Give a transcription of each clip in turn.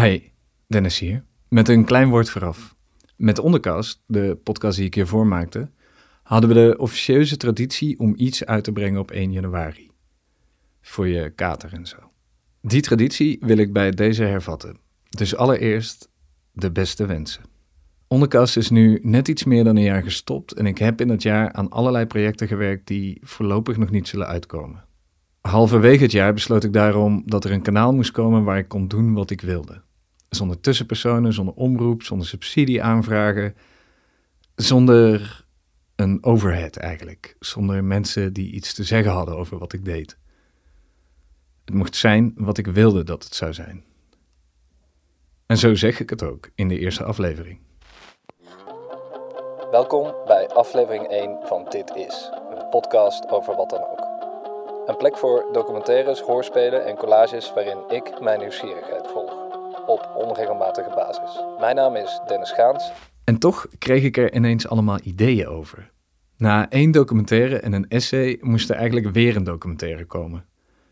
Hi, Dennis hier. Met een klein woord vooraf. Met Onderkast, de podcast die ik hiervoor maakte, hadden we de officieuze traditie om iets uit te brengen op 1 januari. Voor je kater en zo. Die traditie wil ik bij deze hervatten. Dus allereerst de beste wensen. Onderkast is nu net iets meer dan een jaar gestopt en ik heb in het jaar aan allerlei projecten gewerkt die voorlopig nog niet zullen uitkomen. Halverwege het jaar besloot ik daarom dat er een kanaal moest komen waar ik kon doen wat ik wilde. Zonder tussenpersonen, zonder omroep, zonder subsidieaanvragen, zonder een overhead eigenlijk. Zonder mensen die iets te zeggen hadden over wat ik deed. Het mocht zijn wat ik wilde dat het zou zijn. En zo zeg ik het ook in de eerste aflevering. Welkom bij aflevering 1 van Dit Is, een podcast over wat dan ook. Een plek voor documentaires, hoorspelen en collages waarin ik mijn nieuwsgierigheid volg. Op onregelmatige basis. Mijn naam is Dennis Gaans. En toch kreeg ik er ineens allemaal ideeën over. Na één documentaire en een essay moest er eigenlijk weer een documentaire komen.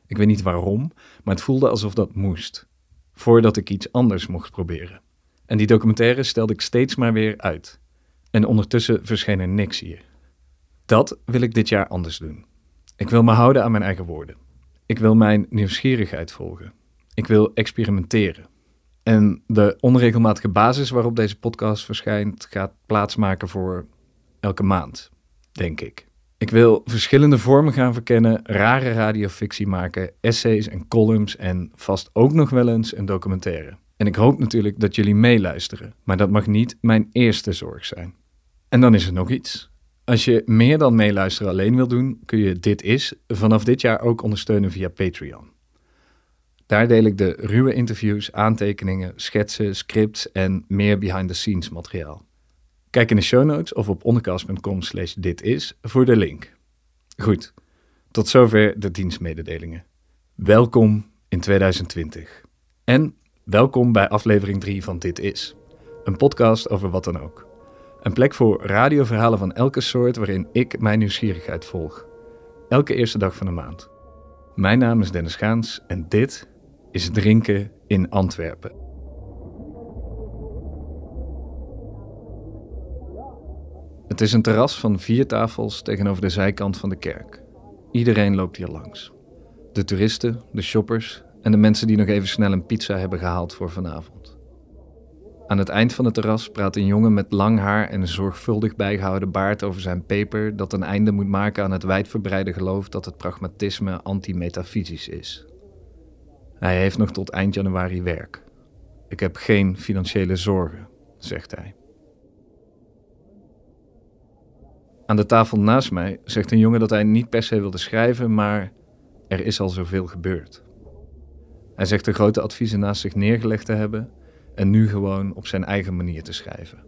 Ik weet niet waarom, maar het voelde alsof dat moest. Voordat ik iets anders mocht proberen. En die documentaire stelde ik steeds maar weer uit. En ondertussen verscheen er niks hier. Dat wil ik dit jaar anders doen. Ik wil me houden aan mijn eigen woorden. Ik wil mijn nieuwsgierigheid volgen. Ik wil experimenteren. En de onregelmatige basis waarop deze podcast verschijnt gaat plaatsmaken voor elke maand, denk ik. Ik wil verschillende vormen gaan verkennen, rare radiofictie maken, essays en columns en vast ook nog wel eens een documentaire. En ik hoop natuurlijk dat jullie meeluisteren, maar dat mag niet mijn eerste zorg zijn. En dan is er nog iets. Als je meer dan meeluisteren alleen wil doen, kun je Dit Is vanaf dit jaar ook ondersteunen via Patreon. Daar deel ik de ruwe interviews, aantekeningen, schetsen, scripts en meer behind-the-scenes materiaal. Kijk in de show notes of op ondercast.com slash dit is voor de link. Goed, tot zover de dienstmededelingen. Welkom in 2020. En welkom bij aflevering 3 van Dit Is. Een podcast over wat dan ook. Een plek voor radioverhalen van elke soort waarin ik mijn nieuwsgierigheid volg. Elke eerste dag van de maand. Mijn naam is Dennis Gaans en dit is Drinken in Antwerpen. Het is een terras van vier tafels tegenover de zijkant van de kerk. Iedereen loopt hier langs. De toeristen, de shoppers en de mensen die nog even snel een pizza hebben gehaald voor vanavond. Aan het eind van het terras praat een jongen met lang haar en een zorgvuldig bijgehouden baard over zijn paper dat een einde moet maken aan het wijdverbreide geloof dat het pragmatisme antimetafysisch is. Hij heeft nog tot eind januari werk. Ik heb geen financiële zorgen, zegt hij. Aan de tafel naast mij zegt een jongen dat hij niet per se wilde schrijven, maar er is al zoveel gebeurd. Hij zegt de grote adviezen naast zich neergelegd te hebben en nu gewoon op zijn eigen manier te schrijven.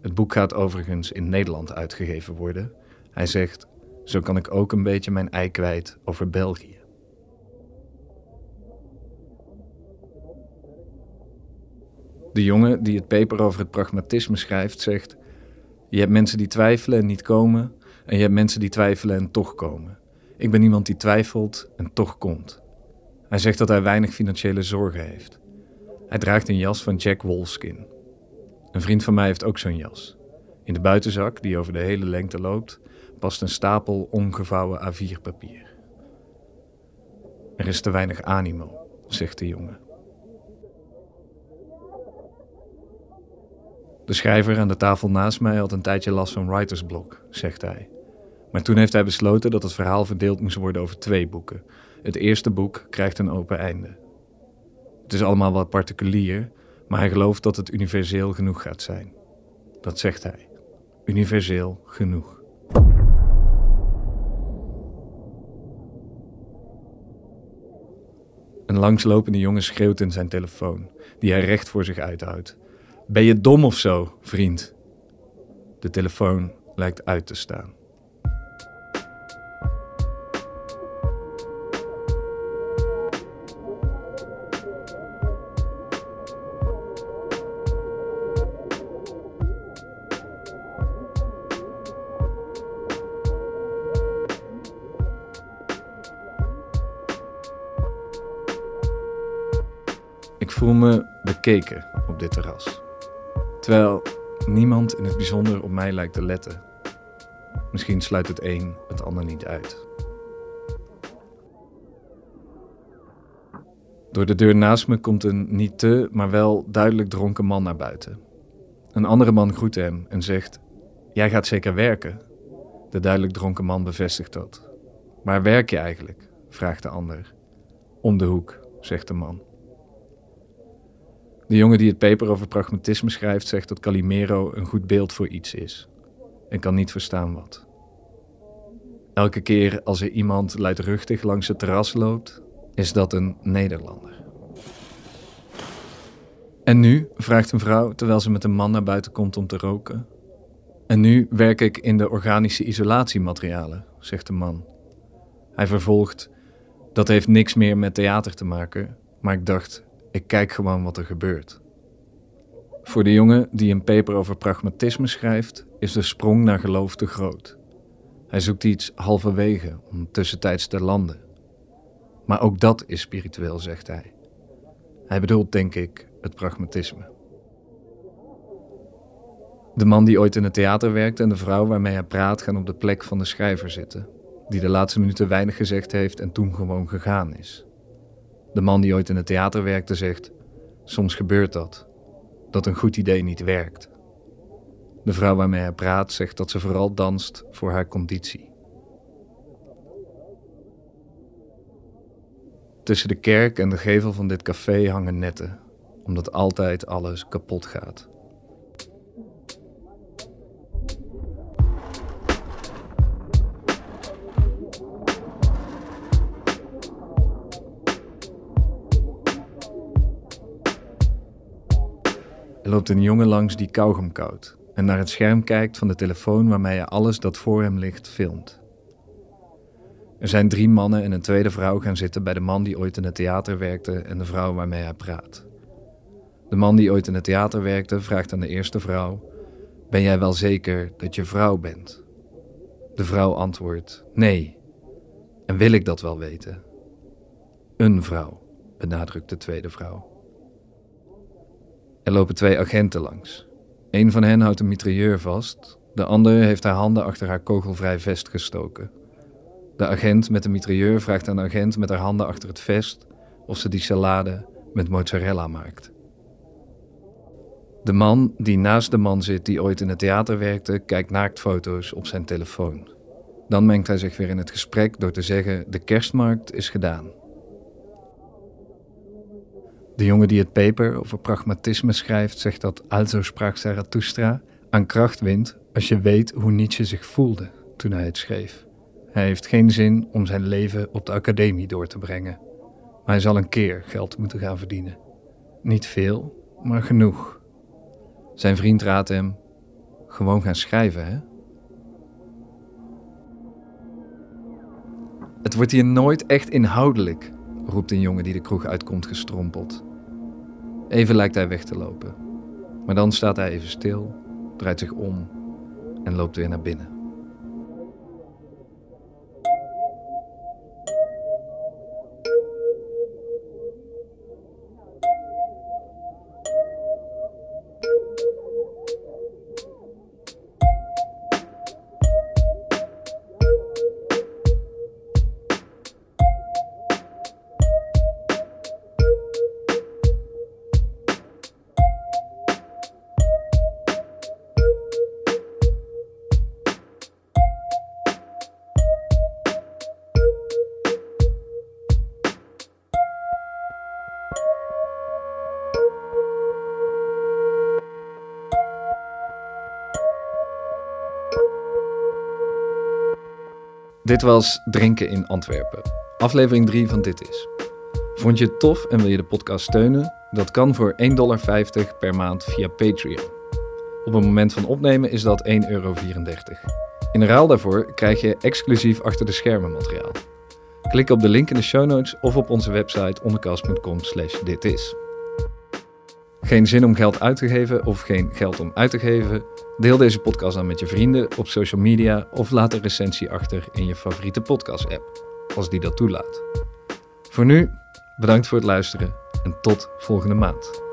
Het boek gaat overigens in Nederland uitgegeven worden. Hij zegt: Zo kan ik ook een beetje mijn ei kwijt over België. De jongen die het paper over het pragmatisme schrijft, zegt: Je hebt mensen die twijfelen en niet komen, en je hebt mensen die twijfelen en toch komen. Ik ben iemand die twijfelt en toch komt. Hij zegt dat hij weinig financiële zorgen heeft. Hij draagt een jas van Jack Wolfskin. Een vriend van mij heeft ook zo'n jas. In de buitenzak, die over de hele lengte loopt, past een stapel omgevouwen A4-papier. Er is te weinig animo, zegt de jongen. De schrijver aan de tafel naast mij had een tijdje last van writersblok, zegt hij. Maar toen heeft hij besloten dat het verhaal verdeeld moest worden over twee boeken. Het eerste boek krijgt een open einde. Het is allemaal wat particulier, maar hij gelooft dat het universeel genoeg gaat zijn. Dat zegt hij. Universeel genoeg. Een langslopende jongen schreeuwt in zijn telefoon, die hij recht voor zich uithoudt. Ben je dom of zo, vriend? De telefoon lijkt uit te staan. Voel me bekeken op dit terras. Terwijl niemand in het bijzonder op mij lijkt te letten. Misschien sluit het een het ander niet uit. Door de deur naast me komt een niet te, maar wel duidelijk dronken man naar buiten. Een andere man groet hem en zegt: Jij gaat zeker werken. De duidelijk dronken man bevestigt dat. Waar werk je eigenlijk? vraagt de ander. Om de hoek, zegt de man. De jongen die het paper over pragmatisme schrijft, zegt dat Calimero een goed beeld voor iets is. En kan niet verstaan wat. Elke keer als er iemand luidruchtig langs het terras loopt, is dat een Nederlander. En nu, vraagt een vrouw terwijl ze met een man naar buiten komt om te roken. En nu werk ik in de organische isolatiematerialen, zegt de man. Hij vervolgt: Dat heeft niks meer met theater te maken, maar ik dacht, ik kijk gewoon wat er gebeurt. Voor de jongen die een paper over pragmatisme schrijft, is de sprong naar geloof te groot. Hij zoekt iets halverwege om tussentijds te landen. Maar ook dat is spiritueel, zegt hij. Hij bedoelt, denk ik, het pragmatisme. De man die ooit in het theater werkt en de vrouw waarmee hij praat gaan op de plek van de schrijver zitten, die de laatste minuten weinig gezegd heeft en toen gewoon gegaan is. De man die ooit in het theater werkte zegt: Soms gebeurt dat, dat een goed idee niet werkt. De vrouw waarmee hij praat zegt dat ze vooral danst voor haar conditie. Tussen de kerk en de gevel van dit café hangen netten, omdat altijd alles kapot gaat. Er loopt een jongen langs die kauwgom koudt en naar het scherm kijkt van de telefoon waarmee hij alles dat voor hem ligt filmt. Er zijn drie mannen en een tweede vrouw gaan zitten bij de man die ooit in het theater werkte en de vrouw waarmee hij praat. De man die ooit in het theater werkte vraagt aan de eerste vrouw: Ben jij wel zeker dat je vrouw bent? De vrouw antwoordt: Nee. En wil ik dat wel weten? Een vrouw, benadrukt de tweede vrouw. Er lopen twee agenten langs. Een van hen houdt een mitrailleur vast, de andere heeft haar handen achter haar kogelvrij vest gestoken. De agent met de mitrailleur vraagt aan de agent met haar handen achter het vest of ze die salade met mozzarella maakt. De man die naast de man zit die ooit in het theater werkte, kijkt naaktfoto's op zijn telefoon. Dan mengt hij zich weer in het gesprek door te zeggen: De kerstmarkt is gedaan. De jongen die het paper over pragmatisme schrijft, zegt dat also sprak Zarathustra aan kracht wint als je weet hoe Nietzsche zich voelde toen hij het schreef. Hij heeft geen zin om zijn leven op de academie door te brengen. Maar hij zal een keer geld moeten gaan verdienen. Niet veel, maar genoeg. Zijn vriend raadt hem: gewoon gaan schrijven, hè? Het wordt hier nooit echt inhoudelijk, roept een jongen die de kroeg uitkomt gestrompeld. Even lijkt hij weg te lopen. Maar dan staat hij even stil, draait zich om en loopt weer naar binnen. Dit was Drinken in Antwerpen. Aflevering 3 van Dit Is. Vond je het tof en wil je de podcast steunen? Dat kan voor 1,50 dollar per maand via Patreon. Op het moment van opnemen is dat 1,34 euro. In ruil daarvoor krijg je exclusief achter de schermen materiaal. Klik op de link in de show notes of op onze website ondercast.com slash ditis. Geen zin om geld uit te geven of geen geld om uit te geven? Deel deze podcast dan met je vrienden op social media of laat een recensie achter in je favoriete podcast-app, als die dat toelaat. Voor nu, bedankt voor het luisteren En tot volgende maand.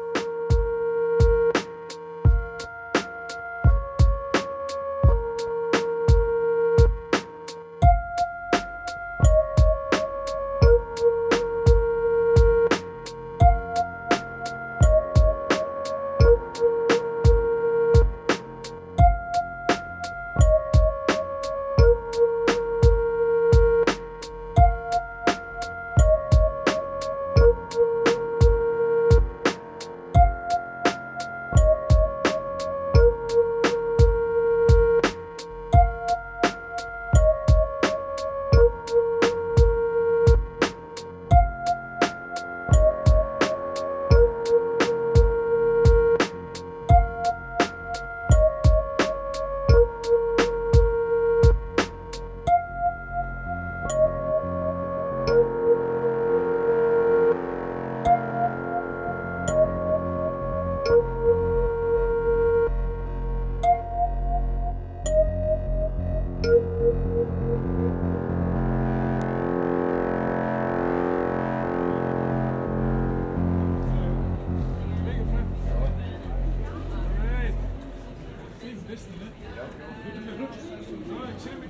지금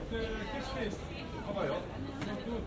캐시페이스 봐봐요. 이것도